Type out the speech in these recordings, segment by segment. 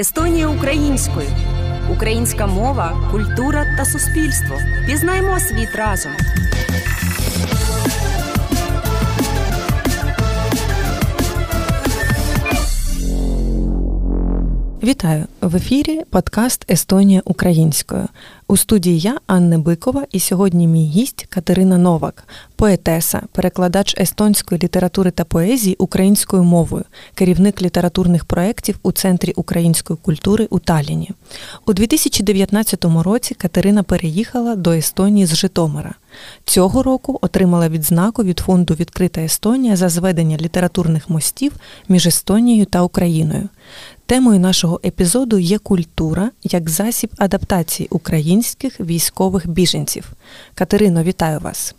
Естонія українською. Українська мова, культура та суспільство. Пізнаймо світ разом. Вітаю в ефірі подкаст Естонія українською. У студії я Анна Бикова, і сьогодні мій гість Катерина Новак, поетеса, перекладач естонської літератури та поезії українською мовою, керівник літературних проєктів у Центрі української культури у Таліні. У 2019 році Катерина переїхала до Естонії з Житомира. Цього року отримала відзнаку від фонду Відкрита Естонія за зведення літературних мостів між Естонією та Україною. Темою нашого епізоду є культура як засіб адаптації українських військових біженців. Катерино, вітаю вас.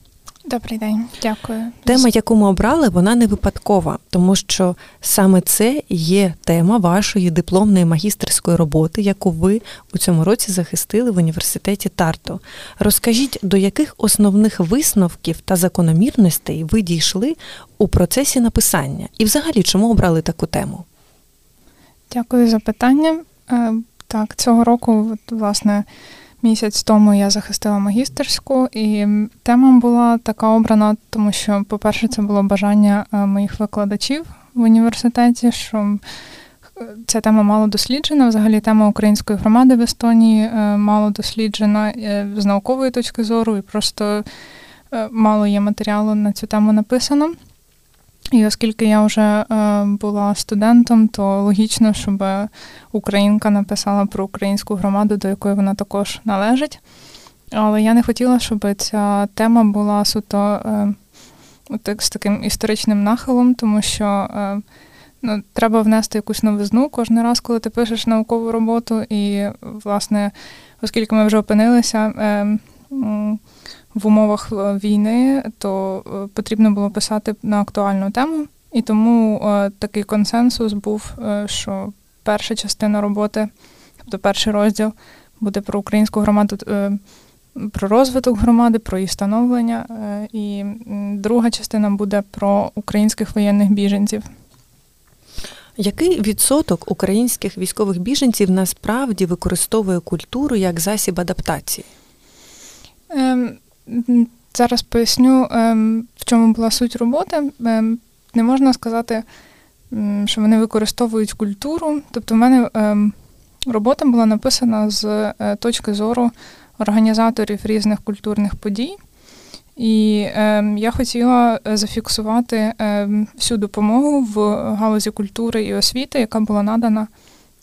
Добрий день, дякую. Тема, яку ми обрали, вона не випадкова, тому що саме це є тема вашої дипломної магістерської роботи, яку ви у цьому році захистили в університеті Тарто. Розкажіть, до яких основних висновків та закономірностей ви дійшли у процесі написання, і взагалі чому обрали таку тему? Дякую за питання. Е, так, цього року, власне, місяць тому я захистила магістерську, і тема була така обрана, тому що, по-перше, це було бажання е, моїх викладачів в університеті, що е, ця тема мало досліджена. Взагалі, тема української громади в Естонії мало досліджена з наукової точки зору, і просто мало є матеріалу на цю тему написано. І оскільки я вже е, була студентом, то логічно, щоб українка написала про українську громаду, до якої вона також належить. Але я не хотіла, щоб ця тема була суто е, так, з таким історичним нахилом, тому що е, ну, треба внести якусь новизну кожен раз, коли ти пишеш наукову роботу. І, власне, оскільки ми вже опинилися. В умовах е, війни, то е, потрібно було писати на актуальну тему. І тому е, такий консенсус був, що перша частина роботи, тобто перший розділ, буде про українську громаду, про розвиток громади, про її становлення. І друга частина буде про українських воєнних біженців. Який відсоток українських військових біженців насправді використовує культуру як засіб адаптації? Ем, Зараз поясню, ем, в чому була суть роботи. Ем, не можна сказати, що вони використовують культуру. Тобто, в мене ем, робота була написана з е, точки зору організаторів різних культурних подій. І я хотіла зафіксувати всю допомогу в галузі культури і освіти, яка була надана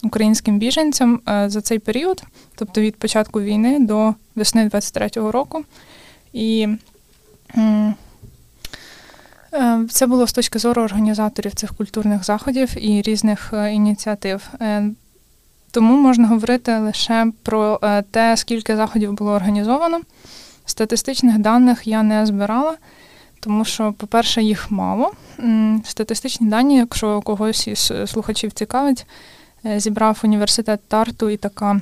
українським біженцям е, за цей період, тобто від початку війни до весни 23-го року. І е, це було з точки зору організаторів цих культурних заходів і різних е, ініціатив. Е, тому можна говорити лише про те, скільки заходів було організовано. Статистичних даних я не збирала, тому що, по-перше, їх мало. Статистичні дані, якщо когось із слухачів цікавить, зібрав університет Тарту і така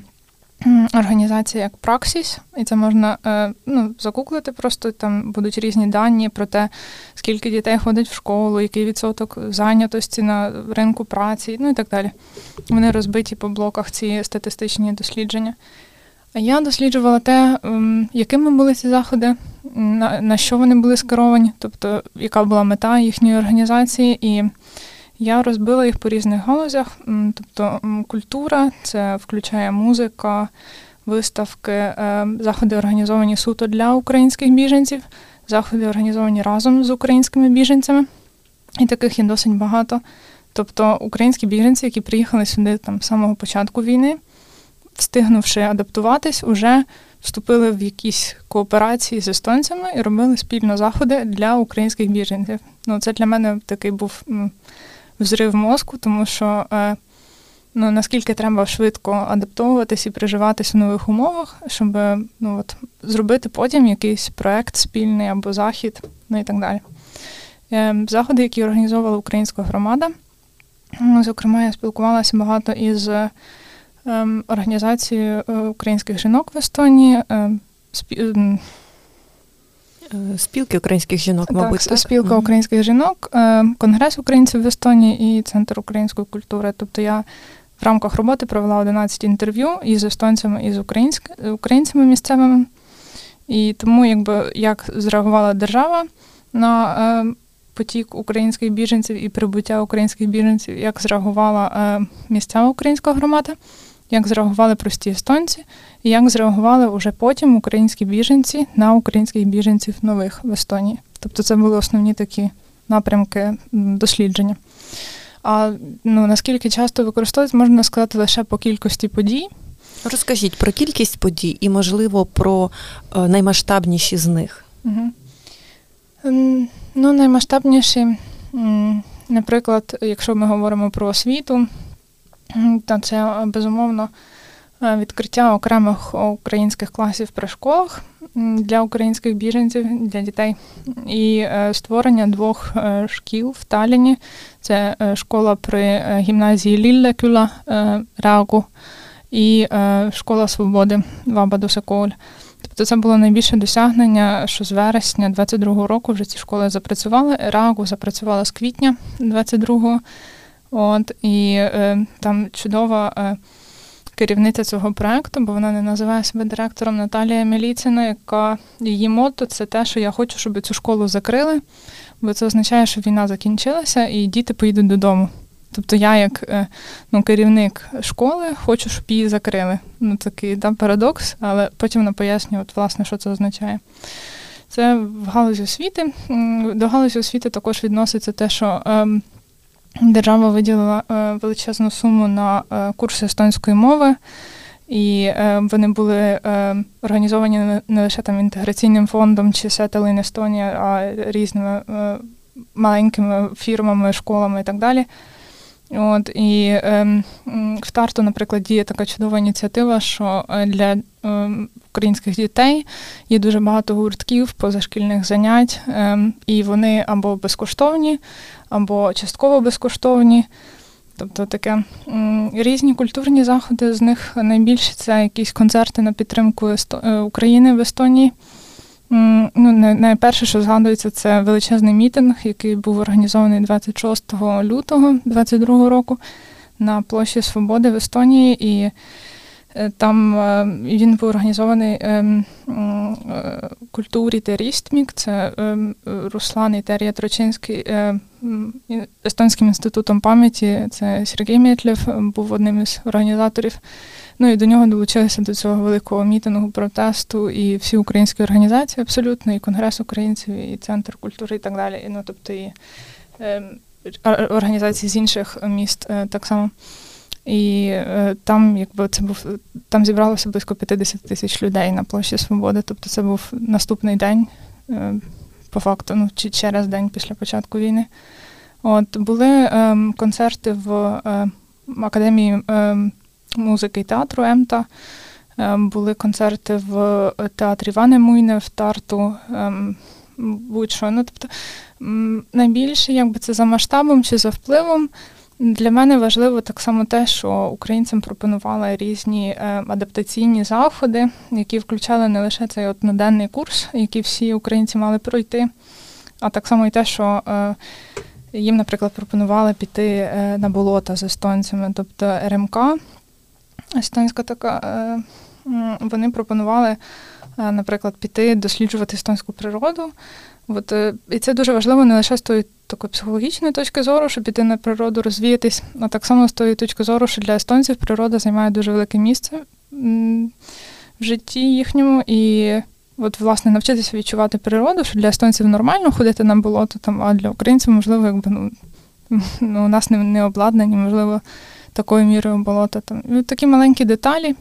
організація як Праксіс, і це можна е, ну, загуглити, просто там будуть різні дані про те, скільки дітей ходить в школу, який відсоток зайнятості на ринку праці, ну і так далі. Вони розбиті по блоках ці статистичні дослідження. А я досліджувала те, якими були ці заходи, на що вони були скеровані, тобто яка була мета їхньої організації. і я розбила їх по різних галузях. Тобто культура, це включає музика, виставки, е, заходи організовані суто для українських біженців, заходи організовані разом з українськими біженцями. І таких є досить багато. Тобто українські біженці, які приїхали сюди там з самого початку війни, встигнувши адаптуватись, вже вступили в якісь кооперації з естонцями і робили спільно заходи для українських біженців. Ну, Це для мене такий був взрив мозку, тому що е, ну, наскільки треба швидко адаптовуватись і приживатись у нових умовах, щоб ну, от, зробити потім якийсь проект спільний або захід, ну і так далі. Е, заходи, які організовувала українська громада. Ну, зокрема, я спілкувалася багато із ем, організацією е, українських жінок в Естонії. Е, спілки українських жінок, мабуть. Так, Спілка mm-hmm. українських жінок, е, Конгрес українців в Естонії і Центр української культури. Тобто я в рамках роботи провела 11 інтерв'ю із естонцями і з українцями місцевими. І тому, якби як зреагувала держава на е, потік українських біженців і прибуття українських біженців, як зреагувала місцева українська громада, як зреагували прості естонці, і як зреагували вже потім українські біженці на українських біженців нових в Естонії. Тобто це були основні такі напрямки дослідження. А ну, наскільки часто використовується, можна сказати лише по кількості подій. Розкажіть про кількість подій і, можливо, про е, наймасштабніші з них. Угу. Ну, наймасштабніші, наприклад, якщо ми говоримо про освіту, то це безумовно е, відкриття окремих українських класів при школах для українських біженців, для дітей, і е, створення двох е, шкіл в Таліні. Це школа при гімназії Ліллекюла Рагу і школа свободи Ваба Досаколь. Тобто це було найбільше досягнення, що з вересня 22-го року вже ці школи запрацювали. Рагу запрацювала з квітня 22-го. От, І е, там чудова е, керівниця цього проекту, бо вона не називає себе директором Наталія Міліцина, яка її мото це те, що я хочу, щоб цю школу закрили, бо це означає, що війна закінчилася і діти поїдуть додому. Тобто я, як е, ну, керівник школи, хочу, щоб її закрили. Ну, Такий да, парадокс, але потім вона пояснює, от, власне, що це означає. Це в галузі освіти. До галузі освіти також відноситься те, що е, держава виділила е, величезну суму на е, курси естонської мови. І е, вони були організовані не лише там інтеграційним фондом чи Сетелин Естонія, а різними маленькими фірмами, школами і так далі. От І е, в Тарту, наприклад, діє така чудова ініціатива, що е, для е, українських дітей є дуже багато гуртків позашкільних занять, е, і вони або безкоштовні, або частково безкоштовні. Тобто таке різні культурні заходи, з них найбільше це якісь концерти на підтримку е, України в Естонії. Ну, Найперше, що згадується, це величезний мітинг, який був організований 26 лютого 2022 року на площі Свободи в Естонії, і е, там е, він був організований ем, е, культурі Терістмік, це ем, Руслан і Терія Трочинський Естонським інститутом пам'яті. Це Сергій Мєтлєв був одним із організаторів. Ну і до нього долучилися до цього великого мітингу, протесту і всі українські організації абсолютно, і Конгрес українців, і Центр культури, і так далі. І, ну, тобто і е, організації з інших міст е, так само. І е, там, якби це був там зібралося близько 50 тисяч людей на площі Свободи. Тобто це був наступний день, е, по факту, ну чи через день після початку війни. От були е, концерти в е, академії ем, музики і театру Емта. Ем, були концерти в театрі Івани Муйне в Тарту. Ем, будь-що. Ну, тобто, найбільше, якби це за масштабом чи за впливом. Для мене важливо так само те, що українцям пропонували різні е, адаптаційні заходи, які включали не лише цей одноденний курс, який всі українці мали пройти, а так само і те, що е, їм, наприклад, пропонували піти е, на болота з естонцями, тобто РМК естонська така. Е, вони пропонували, е, наприклад, піти досліджувати естонську природу. От, е, І це дуже важливо не лише з тої такої психологічної точки зору, щоб піти на природу, розвіятись, а так само з тої точки зору, що для естонців природа займає дуже велике місце в житті їхньому. І от, власне, навчитися відчувати природу, що для естонців нормально ходити на болото, там, а для українців, можливо, якби ну, ну у нас не, не обладнані, можливо такою мірою болота. Там. Ну, такі маленькі деталі.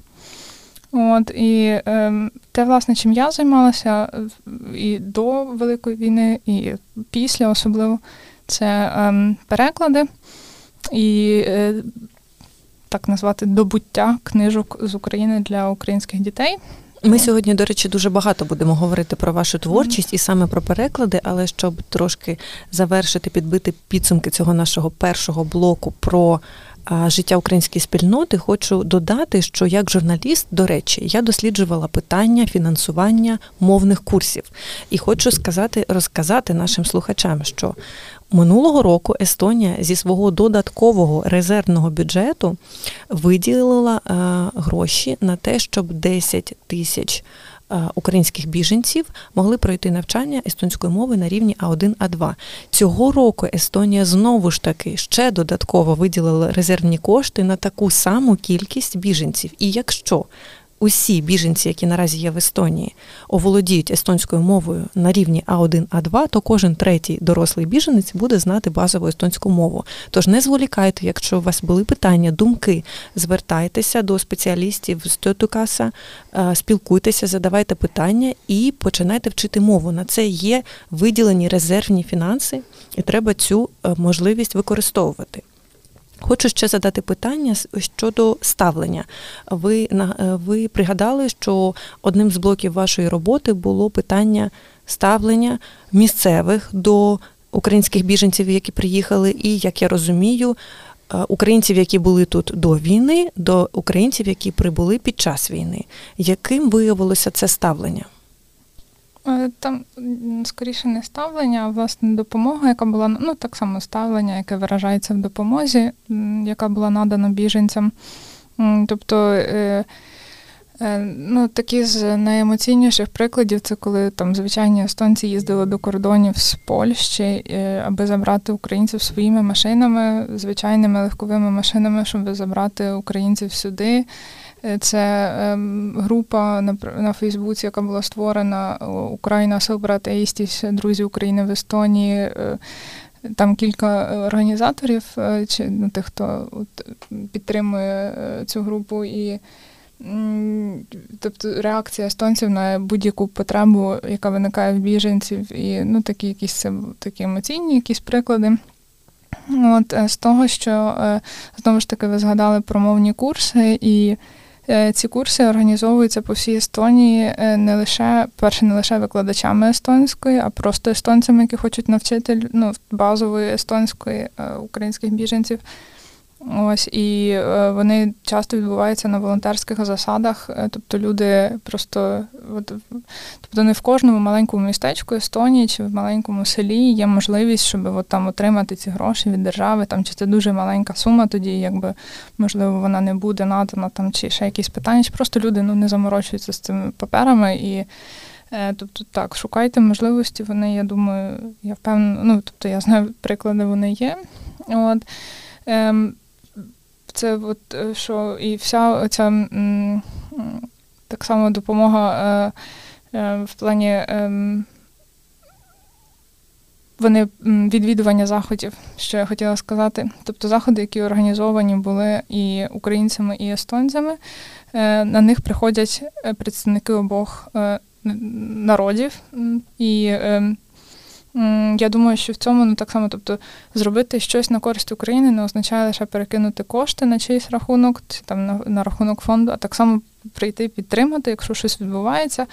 От, І е, те, власне, чим я займалася і до Великої війни, і після особливо, це е, переклади і е, так назвати добуття книжок з України для українських дітей. Ми сьогодні, до речі, дуже багато будемо говорити про вашу творчість і саме про переклади, але щоб трошки завершити, підбити підсумки цього нашого першого блоку про життя української спільноти, хочу додати, що як журналіст, до речі, я досліджувала питання фінансування мовних курсів, і хочу сказати, розказати нашим слухачам, що минулого року Естонія зі свого додаткового резервного бюджету виділила гроші на те, щоб 10 тисяч. Українських біженців могли пройти навчання естонської мови на рівні А1, А2. Цього року Естонія знову ж таки ще додатково виділила резервні кошти на таку саму кількість біженців. І якщо усі біженці, які наразі є в Естонії, оволодіють естонською мовою на рівні А1, А2, то кожен третій дорослий біженець буде знати базову естонську мову. Тож не зволікайте, якщо у вас були питання, думки, звертайтеся до спеціалістів з Тотукаса, е, спілкуйтеся, задавайте питання і починайте вчити мову. На це є виділені резервні фінанси, і треба цю е, можливість використовувати. Хочу ще задати питання щодо ставлення. Ви е, ви пригадали, що одним з блоків вашої роботи було питання ставлення місцевих до українських біженців, які приїхали, і як я розумію, е, українців, які були тут до війни, до українців, які прибули під час війни. Яким виявилося це ставлення? Е, там скоріше не ставлення, а власне допомога, яка була ну так само ставлення, яке виражається в допомозі, яка була надана біженцям. Тобто е, е, ну, такі з найемоційніших прикладів це коли там звичайні естонці їздили до кордонів з Польщі, аби забрати українців своїми машинами, звичайними легковими машинами, щоб забрати українців сюди. Це ем, група на Фейсбуці, яка була створена Україна Селбрат Ейстіс, друзі України в Естонії. Е, там кілька організаторів, е, чи ну, тих, хто от, підтримує е, цю групу, і тобто реакція естонців на будь-яку потребу, яка виникає в біженців, і ну, такі якісь це такі емоційні якісь приклади. От З того, що знову ж таки ви згадали про мовні курси, і Е, ці курси організовуються по всій Естонії е, не лише перше, не лише викладачами естонської, а просто естонцями, які хочуть навчити ну, базової естонської е, українських біженців. Ось і е, вони часто відбуваються на волонтерських засадах. Е, тобто люди просто от, тобто не в кожному маленькому містечку Естонії чи в маленькому селі є можливість, щоб от там отримати ці гроші від держави, там чи це дуже маленька сума, тоді якби можливо вона не буде надана там, чи ще якісь питання. Чи просто люди ну не заморочуються з цими паперами і. Е, тобто так, шукайте можливості, вони, я думаю, я впевнена, ну тобто я знаю приклади, вони є. От. Ем, це от, е, що і вся ця так само допомога е, е, в плані ем, вони відвідування заходів, що я хотіла сказати. Тобто заходи, які організовані були і українцями, і естонцями, на них приходять представники обох народів. І ем, я думаю, що в цьому ну так само, тобто зробити щось на користь України не означає лише перекинути кошти на чийсь рахунок, чи там на, на рахунок фонду, а так само прийти підтримати, якщо щось відбувається.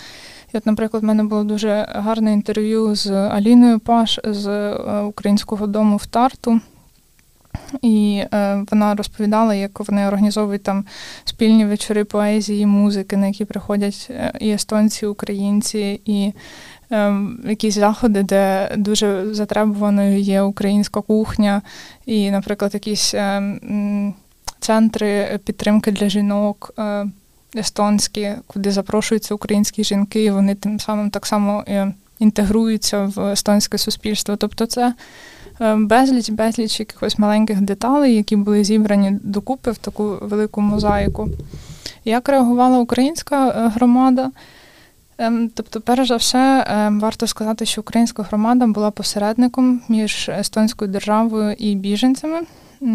І от, наприклад, в мене було дуже гарне інтерв'ю з Аліною Паш з е, українського дому в Тарту. І е, вона розповідала, як вони організовують там спільні вечори поезії, музики, на які приходять е, і естонці, і українці, і якісь заходи, де дуже затребуваною є українська кухня, і, наприклад, якісь ем, центри підтримки для жінок. Е, естонські, куди запрошуються українські жінки, і вони тим самим так само е, інтегруються в естонське суспільство. Тобто це е, безліч, безліч якихось маленьких деталей, які були зібрані докупи в таку велику мозаїку. Як реагувала українська громада? Ем, тобто, перш за все, ем, варто сказати, що українська громада була посередником між естонською державою і біженцями,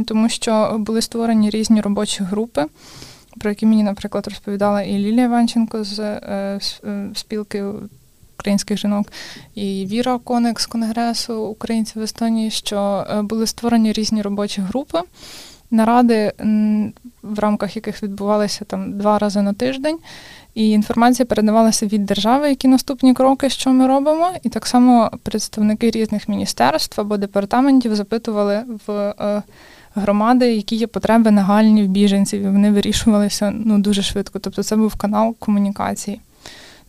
тому що були створені різні робочі групи, про які мені, наприклад, розповідала і Лілія Ванченко з е, е, спілки українських жінок, і Віра Коник з Конгресу українців в Естонії, що е, були створені різні робочі групи. Наради, в рамках яких відбувалися там два рази на тиждень, і інформація передавалася від держави, які наступні кроки, що ми робимо. І так само представники різних міністерств або департаментів запитували в е, громади, які є потреби нагальні в біженців, і вони вирішувалися ну, дуже швидко. Тобто це був канал комунікації.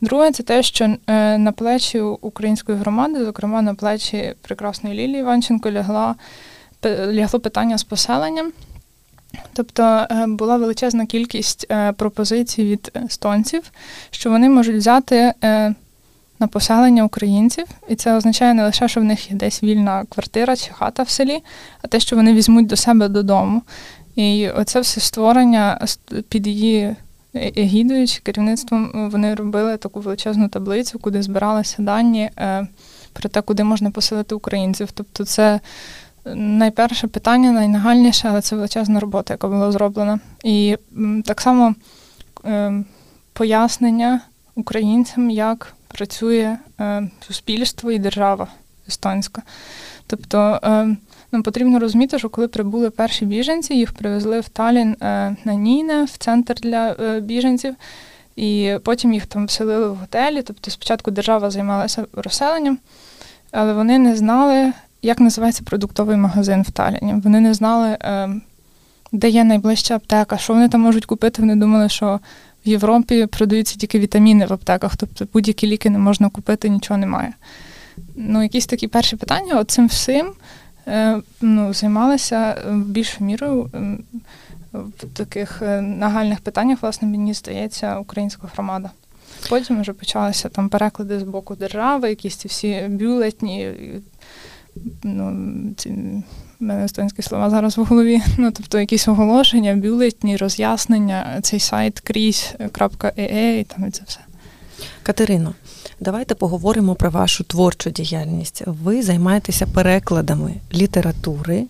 Друге, це те, що е, на плечі української громади, зокрема на плечі прекрасної Лілії Іванченко, лягла, лягло питання з поселенням. Тобто е, була величезна кількість е, пропозицій від естонців, що вони можуть взяти на поселення українців, і це означає не лише, що в них є десь вільна квартира чи хата в селі, а те, що вони візьмуть до себе додому. І оце все створення під її егідою чи керівництвом вони робили таку величезну таблицю, куди збиралися дані е, про те, куди можна поселити українців. Тобто, це найперше питання, найнагальніше, але це величезна робота, яка була зроблена. І так само е, пояснення українцям, як працює е, суспільство і держава естонська. Тобто нам потрібно розуміти, що коли прибули перші біженці, їх привезли в Талін е, на Ніне, в центр для е, біженців, і потім їх там вселили в готелі. Тобто, спочатку держава займалася розселенням, але вони не знали, як називається продуктовий магазин в Таліні. Вони не знали, е, де є найближча аптека, що вони там можуть купити. Вони думали, що в Європі продаються тільки вітаміни в аптеках, тобто будь-які ліки не можна купити, нічого немає. Ну, якісь такі перші питання, оцим всім Е, ну, займалася е, більшою мірою в таких е, нагальних питаннях, власне, мені здається, українська громада. Потім вже почалися там переклади з боку держави, якісь ці всі бюлетні, ну, ці мене естонські слова зараз в голові. Ну, тобто якісь оголошення, бюлетні, роз'яснення, цей сайт крізь.ee і там і це все. Катерино, давайте поговоримо про вашу творчу діяльність. Ви займаєтеся перекладами літератури,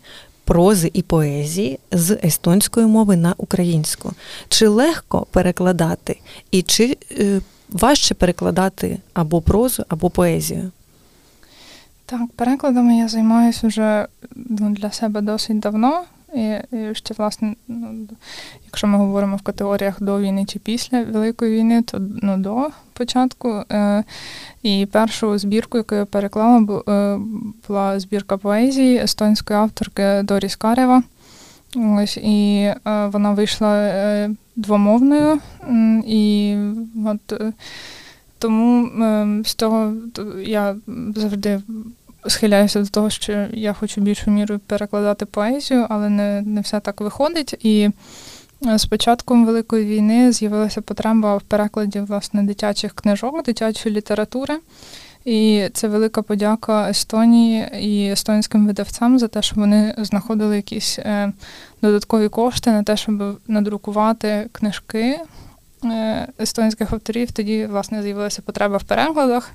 прози і поезії з естонської мови на українську. Чи легко перекладати, і чи е, важче перекладати або прозу, або поезію? Так, перекладами я займаюся вже ну, для себе досить давно. І, і ще, власне, ну, якщо ми говоримо в категоріях до війни чи після Великої війни, то ну, до початку. Е, І першу збірку, яку я переклала, е, була збірка поезії естонської авторки Доріс Карева. Ось, І е, вона вийшла е, двомовною. І от е, тому е, з того я завжди схиляюся до того, що я хочу більшу мірою перекладати поезію, але не, не все так виходить. І е, з початком Великої війни з'явилася потреба в перекладі власне дитячих книжок, дитячої літератури. І це велика подяка Естонії і естонським видавцям за те, що вони знаходили якісь е, додаткові кошти на те, щоб надрукувати книжки естонських авторів. Тоді, власне, з'явилася потреба в перекладах.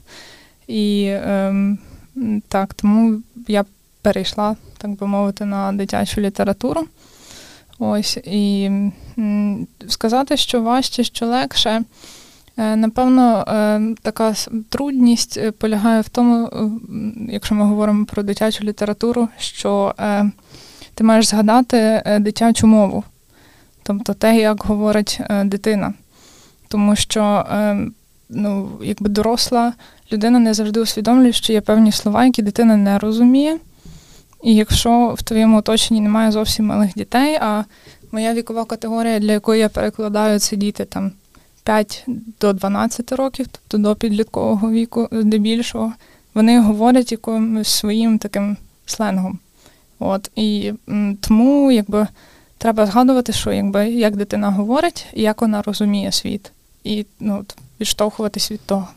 І е, так, тому я перейшла, так би мовити, на дитячу літературу. Ось, І сказати, що важче, що легше. Е, напевно, е, така трудність е, полягає в тому, якщо ми говоримо про дитячу літературу, що ти маєш згадати дитячу мову, тобто те, як говорить дитина. Тому що ну, якби доросла людина не завжди усвідомлює, що є певні слова, які дитина не розуміє. І якщо в твоєму оточенні немає зовсім малих дітей, а моя вікова категорія, для якої я перекладаю, це діти там 5 до 12 років, тобто до підліткового віку, здебільшого, вони говорять якимось своїм таким сленгом. От, І тому якби, треба згадувати, що якби, як дитина говорить і як вона розуміє світ. І ну, відштовхуватись від того.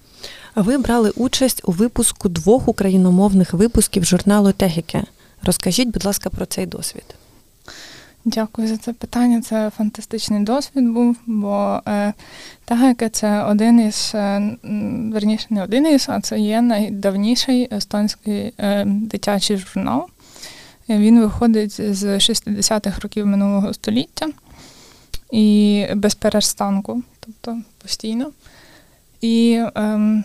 Ви брали участь у випуску двох україномовних випусків журналу Тегіке. Розкажіть, будь ласка, про цей досвід. Дякую за це питання. Це фантастичний досвід був, бо е, Тегеке це один із, е, верніше, не один із, а це є найдавніший естонський е, дитячий журнал. Він виходить з 60-х років минулого століття і без перестанку, тобто постійно. І ем,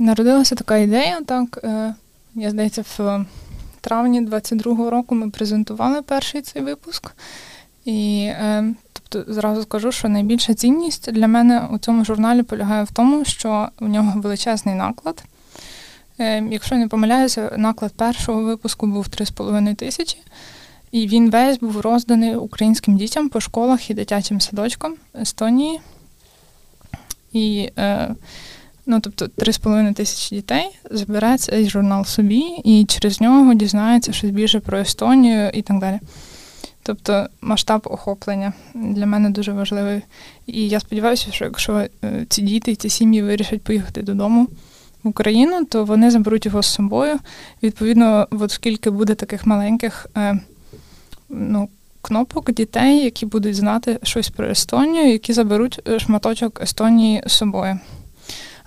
Народилася така ідея, так, е, я здається, в травні 22-го року ми презентували перший цей випуск. І е, тобто зразу скажу, що найбільша цінність для мене у цьому журналі полягає в тому, що у нього величезний наклад. Е, якщо не помиляюся, наклад першого випуску був 3,5 тисячі. І він весь був розданий українським дітям по школах і дитячим садочкам Естонії. І е, ну, тобто 3,5 тисячі дітей забере цей журнал собі і через нього дізнається щось більше про Естонію і так далі. Тобто масштаб охоплення для мене дуже важливий. І я сподіваюся, що якщо е, ці діти і ці сім'ї вирішать поїхати додому в Україну, то вони заберуть його з собою. Відповідно, от скільки буде таких маленьких е, ну, кнопок дітей, які будуть знати щось про Естонію, які заберуть е, шматочок Естонії з собою.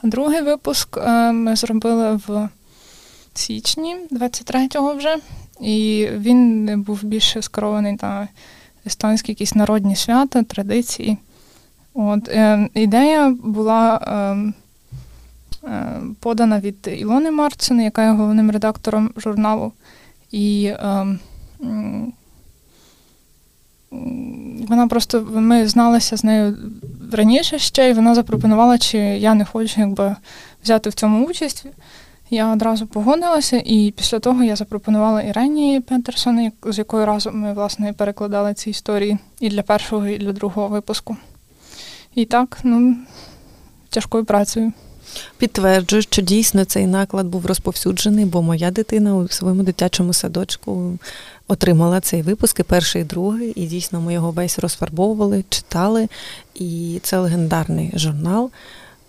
Другий випуск ми зробили в січні 23-го вже. І він був більше скерований на естонські якісь народні свята, традиції. От, е, Ідея була е, е, подана від Ілони Марцин, яка є головним редактором журналу. І е, вона просто ми зналися з нею раніше ще, і вона запропонувала, чи я не хочу якби, взяти в цьому участь. Я одразу погодилася, і після того я запропонувала Ірені Петерсон, з якою разом ми власне перекладали ці історії і для першого, і для другого випуску. І так, ну, тяжкою працею. Підтверджую, що дійсно цей наклад був розповсюджений, бо моя дитина у своєму дитячому садочку отримала цей випуск, і перший, і другий, і дійсно ми його весь розфарбовували, читали. І це легендарний журнал.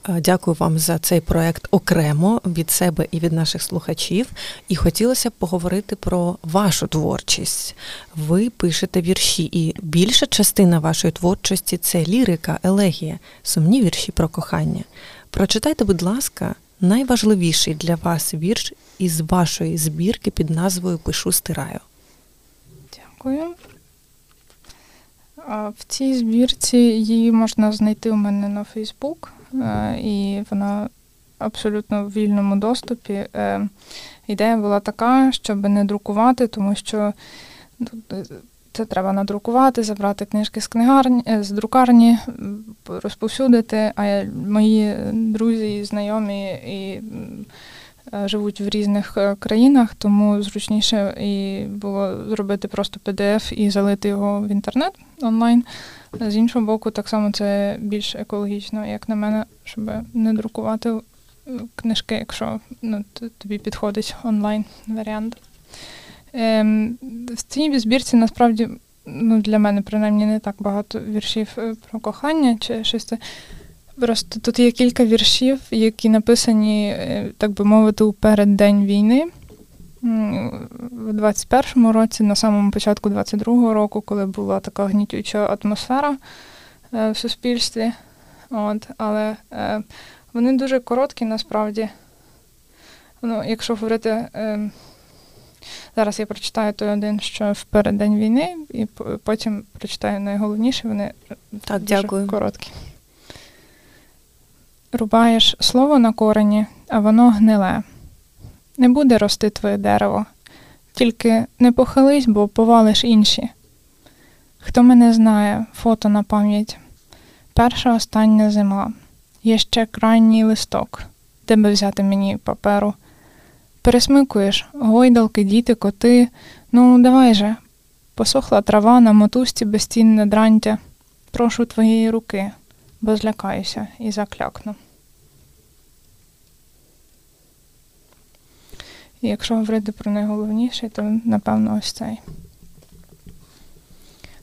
Дякую вам за цей проект окремо від себе і від наших слухачів. І хотілося б поговорити про вашу творчість. Ви пишете вірші, і більша частина вашої творчості це лірика, елегія, сумні вірші про кохання. Прочитайте, будь ласка, найважливіший для вас вірш із вашої збірки під назвою Пишу стираю. Дякую. В цій збірці її можна знайти у мене на Фейсбук. Е, і вона абсолютно в вільному доступі. Е, ідея була така, щоб не друкувати, тому що ну, це треба надрукувати, забрати книжки з книгарні, е, з друкарні, розповсюдити. А мої друзі і знайомі і живуть в різних країнах, тому зручніше і було зробити просто PDF і залити його в інтернет онлайн. З іншого боку, так само це більш екологічно, як на мене, щоб не друкувати е, книжки, якщо ну, тобі підходить онлайн варіант. Ем, В цій збірці насправді ну, для мене принаймні не так багато віршів е, про кохання чи щось. це. Просто тут є кілька віршів, які написані, е, так би мовити, у переддень війни в 21-му році, на самому початку 22-го року, коли була така гнітюча атмосфера е, в суспільстві. От, Але вони дуже короткі насправді. Ну, Якщо говорити, е, зараз я прочитаю той один, що в переддень війни, і потім прочитаю найголовніше, вони так, дуже дякую. короткі. Рубаєш слово на корені, а воно гниле не буде рости твоє дерево, тільки не похились, бо повалиш інші. Хто мене знає, фото на пам'ять. Перша остання зима, є ще крайній листок, де би взяти мені паперу. Пересмикуєш, гойдалки, діти, коти. Ну, давай же. Посохла трава на мотузці безцінне дрантя. Прошу твоєї руки, бо злякаюся і заклякну. І якщо говорити про найголовніше, то напевно ось цей.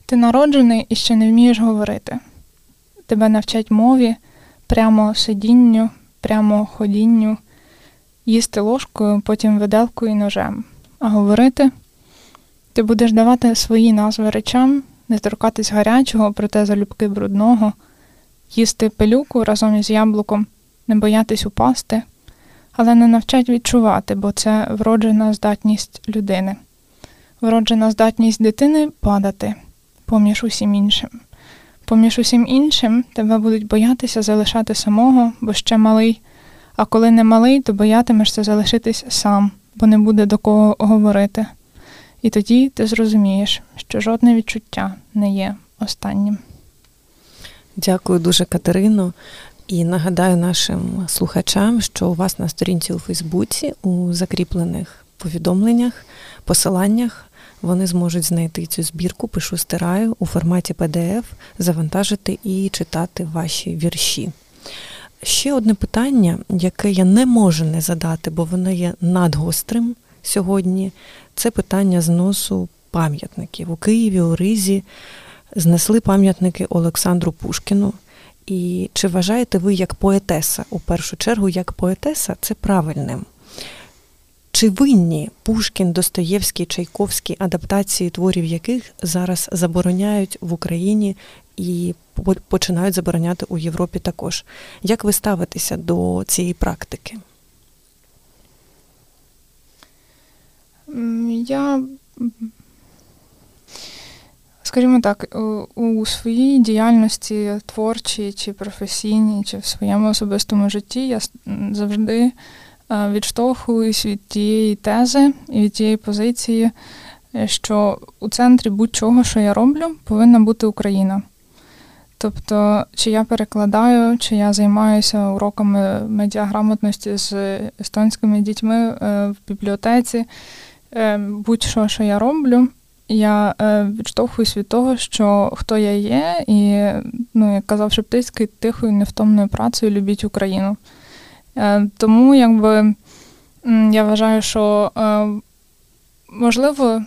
Ти народжений і ще не вмієш говорити. Тебе навчать мові, прямо сидінню, прямо ходінню, їсти ложкою, потім виделкою і ножем. А говорити ти будеш давати свої назви речам, не торкатись гарячого, проте залюбки брудного, їсти пилюку разом із яблуком, не боятись упасти але не навчать відчувати, бо це вроджена здатність людини. Вроджена здатність дитини падати поміж усім іншим. Поміж усім іншим тебе будуть боятися залишати самого, бо ще малий, а коли не малий, то боятимешся залишитись сам, бо не буде до кого говорити. І тоді ти зрозумієш, що жодне відчуття не є останнім. Дякую дуже, Катерино. І нагадаю нашим слухачам, що у вас на сторінці у Фейсбуці у закріплених повідомленнях, посиланнях вони зможуть знайти цю збірку, пишу стираю у форматі PDF, завантажити і читати ваші вірші. Ще одне питання, яке я не можу не задати, бо воно є надгострим сьогодні, це питання зносу пам'ятників. У Києві, у Ризі знесли пам'ятники Олександру Пушкіну. І чи вважаєте ви як поетеса, у першу чергу, як поетеса, це правильним? Чи винні Пушкін, Достоєвський, Чайковський, адаптації творів яких зараз забороняють в Україні і починають забороняти у Європі також? Як ви ставитеся до цієї практики? Я, скажімо так, у своїй діяльності творчій чи професійній, чи в своєму особистому житті я завжди відштовхуюсь від тієї тези і від тієї позиції, що у центрі будь-чого, що я роблю, повинна бути Україна. Тобто, чи я перекладаю, чи я займаюся уроками медіаграмотності з естонськими дітьми е, в бібліотеці, е, будь-що, що я роблю, я е, відштовхуюсь від того, що хто я є, і, ну, як казав Шептицький, тихою, невтомною працею любіть Україну. Тому, якби я вважаю, що можливо.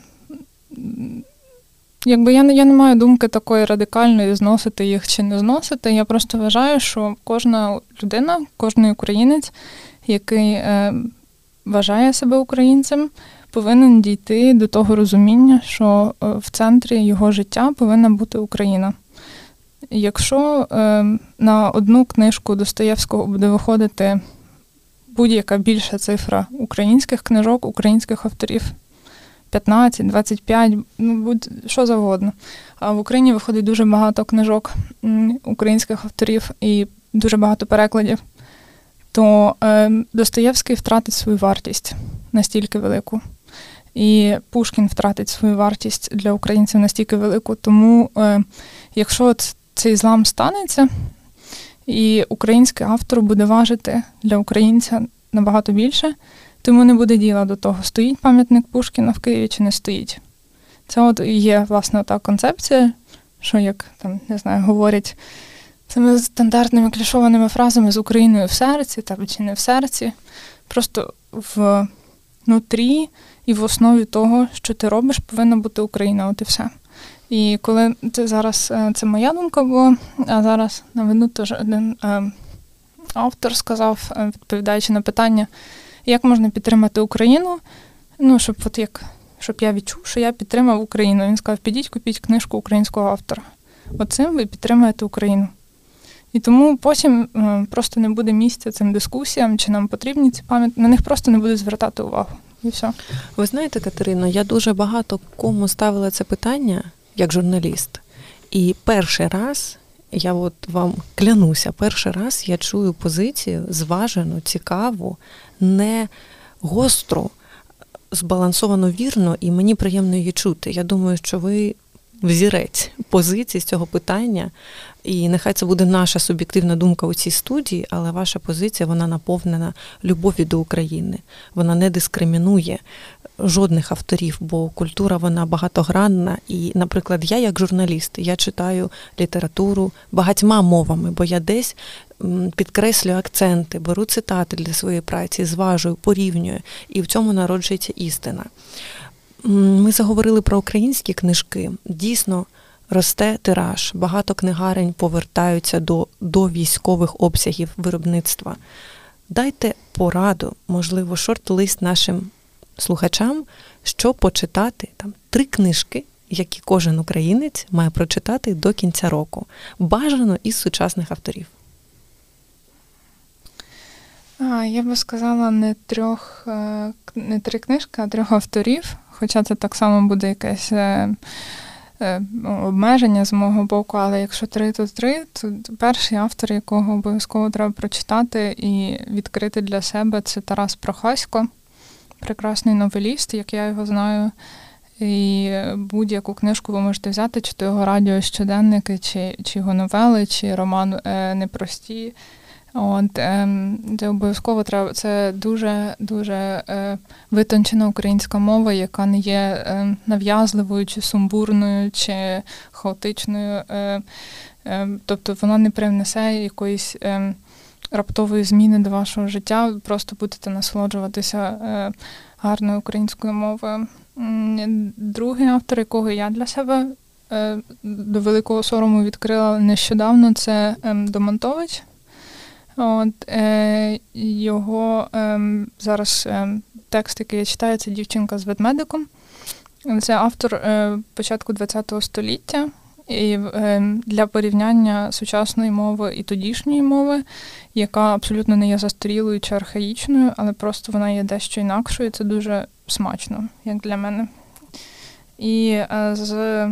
Якби я не я не маю думки такої радикальної зносити їх чи не зносити. Я просто вважаю, що кожна людина, кожен українець, який е, вважає себе українцем, повинен дійти до того розуміння, що е, в центрі його життя повинна бути Україна. Якщо е, на одну книжку Достоєвського буде виходити будь-яка більша цифра українських книжок, українських авторів, 15, 25, ну будь що завгодно. А в Україні виходить дуже багато книжок українських авторів і дуже багато перекладів. То е, Достоєвський втратить свою вартість настільки велику. І Пушкін втратить свою вартість для українців настільки велику. Тому, е, якщо цей злам станеться, і український автор буде важити для українця набагато більше, тому не буде діла до того, стоїть пам'ятник Пушкіна в Києві чи не стоїть. Це от є, власне, та концепція, що, як там, не знаю, говорять цими стандартними клішованими фразами з Україною в серці, там, чи не в серці, просто в нутрі і в основі того, що ти робиш, повинна бути Україна, от і все. І коли це зараз е, це моя думка була, а зараз наведу теж один е, автор сказав, е, відповідаючи на питання, як можна підтримати Україну, ну, щоб от як, щоб я відчув, що я підтримав Україну. Він сказав, підіть, купіть книжку українського автора. Оцим ви підтримуєте Україну. І тому потім е, просто не буде місця цим дискусіям, чи нам потрібні ці пам'ятники, на них просто не буде звертати увагу. І все. Ви знаєте, Катерино, я дуже багато кому ставила це питання як журналіст. І перший раз я от вам клянуся, перший раз я чую позицію зважену, цікаву, не гостру, збалансовано вірно, і мені приємно її чути. Я думаю, що ви взірець позиції з цього питання. І нехай це буде наша суб'єктивна думка у цій студії, але ваша позиція вона наповнена любов'ю до України. Вона не дискримінує жодних авторів, бо культура вона багатогранна. І, наприклад, я як журналіст я читаю літературу багатьма мовами, бо я десь підкреслюю акценти, беру цитати для своєї праці, зважую, порівнюю, і в цьому народжується істина. Ми заговорили про українські книжки. Дійсно. Росте тираж, багато книгарень повертаються до до військових обсягів виробництва. Дайте пораду, можливо, шорт-лист нашим слухачам, що почитати там три книжки, які кожен українець має прочитати до кінця року. Бажано із сучасних авторів. А, Я би сказала не трьох, е, не три книжки, а трьох авторів. Хоча це так само буде якесь е, обмеження з мого боку, але якщо три, то три, то перший автор, якого обов'язково треба прочитати і відкрити для себе, це Тарас Прохасько прекрасний новеліст, як я його знаю. І будь-яку книжку ви можете взяти, чи то його радіо щоденники, чи чи його новели, чи роман е, Непрості. От ем, це обов'язково треба. Це дуже дуже е, витончена українська мова, яка не є е, нав'язливою, чи сумбурною, чи хаотичною. Е, е, тобто вона не привнесе якоїсь раптової зміни до вашого життя. Просто будете насолоджуватися е, гарною українською мовою. Другий автор, якого я для себе до великого сорому відкрила нещодавно, це Домонтович. От, е, Його е, зараз е, текст, який я читаю, це дівчинка з ведмедиком. Це автор е, початку ХХ століття. І е, для порівняння сучасної мови і тодішньої мови, яка абсолютно не є застарілою чи архаїчною, але просто вона є дещо інакшою. Це дуже смачно, як для мене. І е, з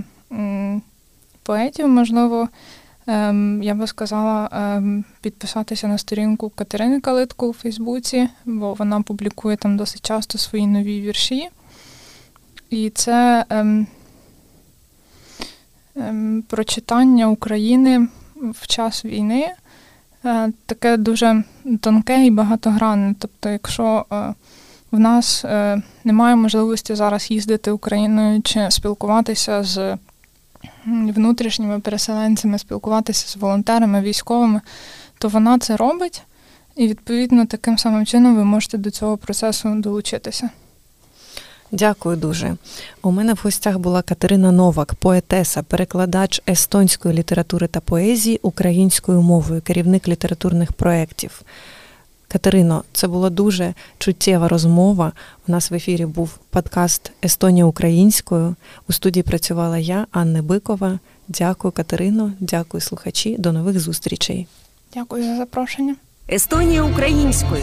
поетів, можливо, Ем, я би сказала ем, підписатися на сторінку Катерини Калитко у Фейсбуці, бо вона публікує там досить часто свої нові вірші. І це ем, ем, прочитання України в час війни е, таке дуже тонке і багатогранне. Тобто, якщо е, в нас е, немає можливості зараз їздити Україною чи спілкуватися з внутрішніми переселенцями, спілкуватися з волонтерами, військовими, то вона це робить, і відповідно таким самим чином ви можете до цього процесу долучитися. Дякую дуже. У мене в гостях була Катерина Новак, поетеса, перекладач естонської літератури та поезії українською мовою, керівник літературних проєктів. Катерино, це була дуже чуттєва розмова. У нас в ефірі був подкаст Естонія українською. У студії працювала я, Анна Бикова. Дякую, Катерино, дякую, слухачі. До нових зустрічей. Дякую за запрошення. Естонія українською.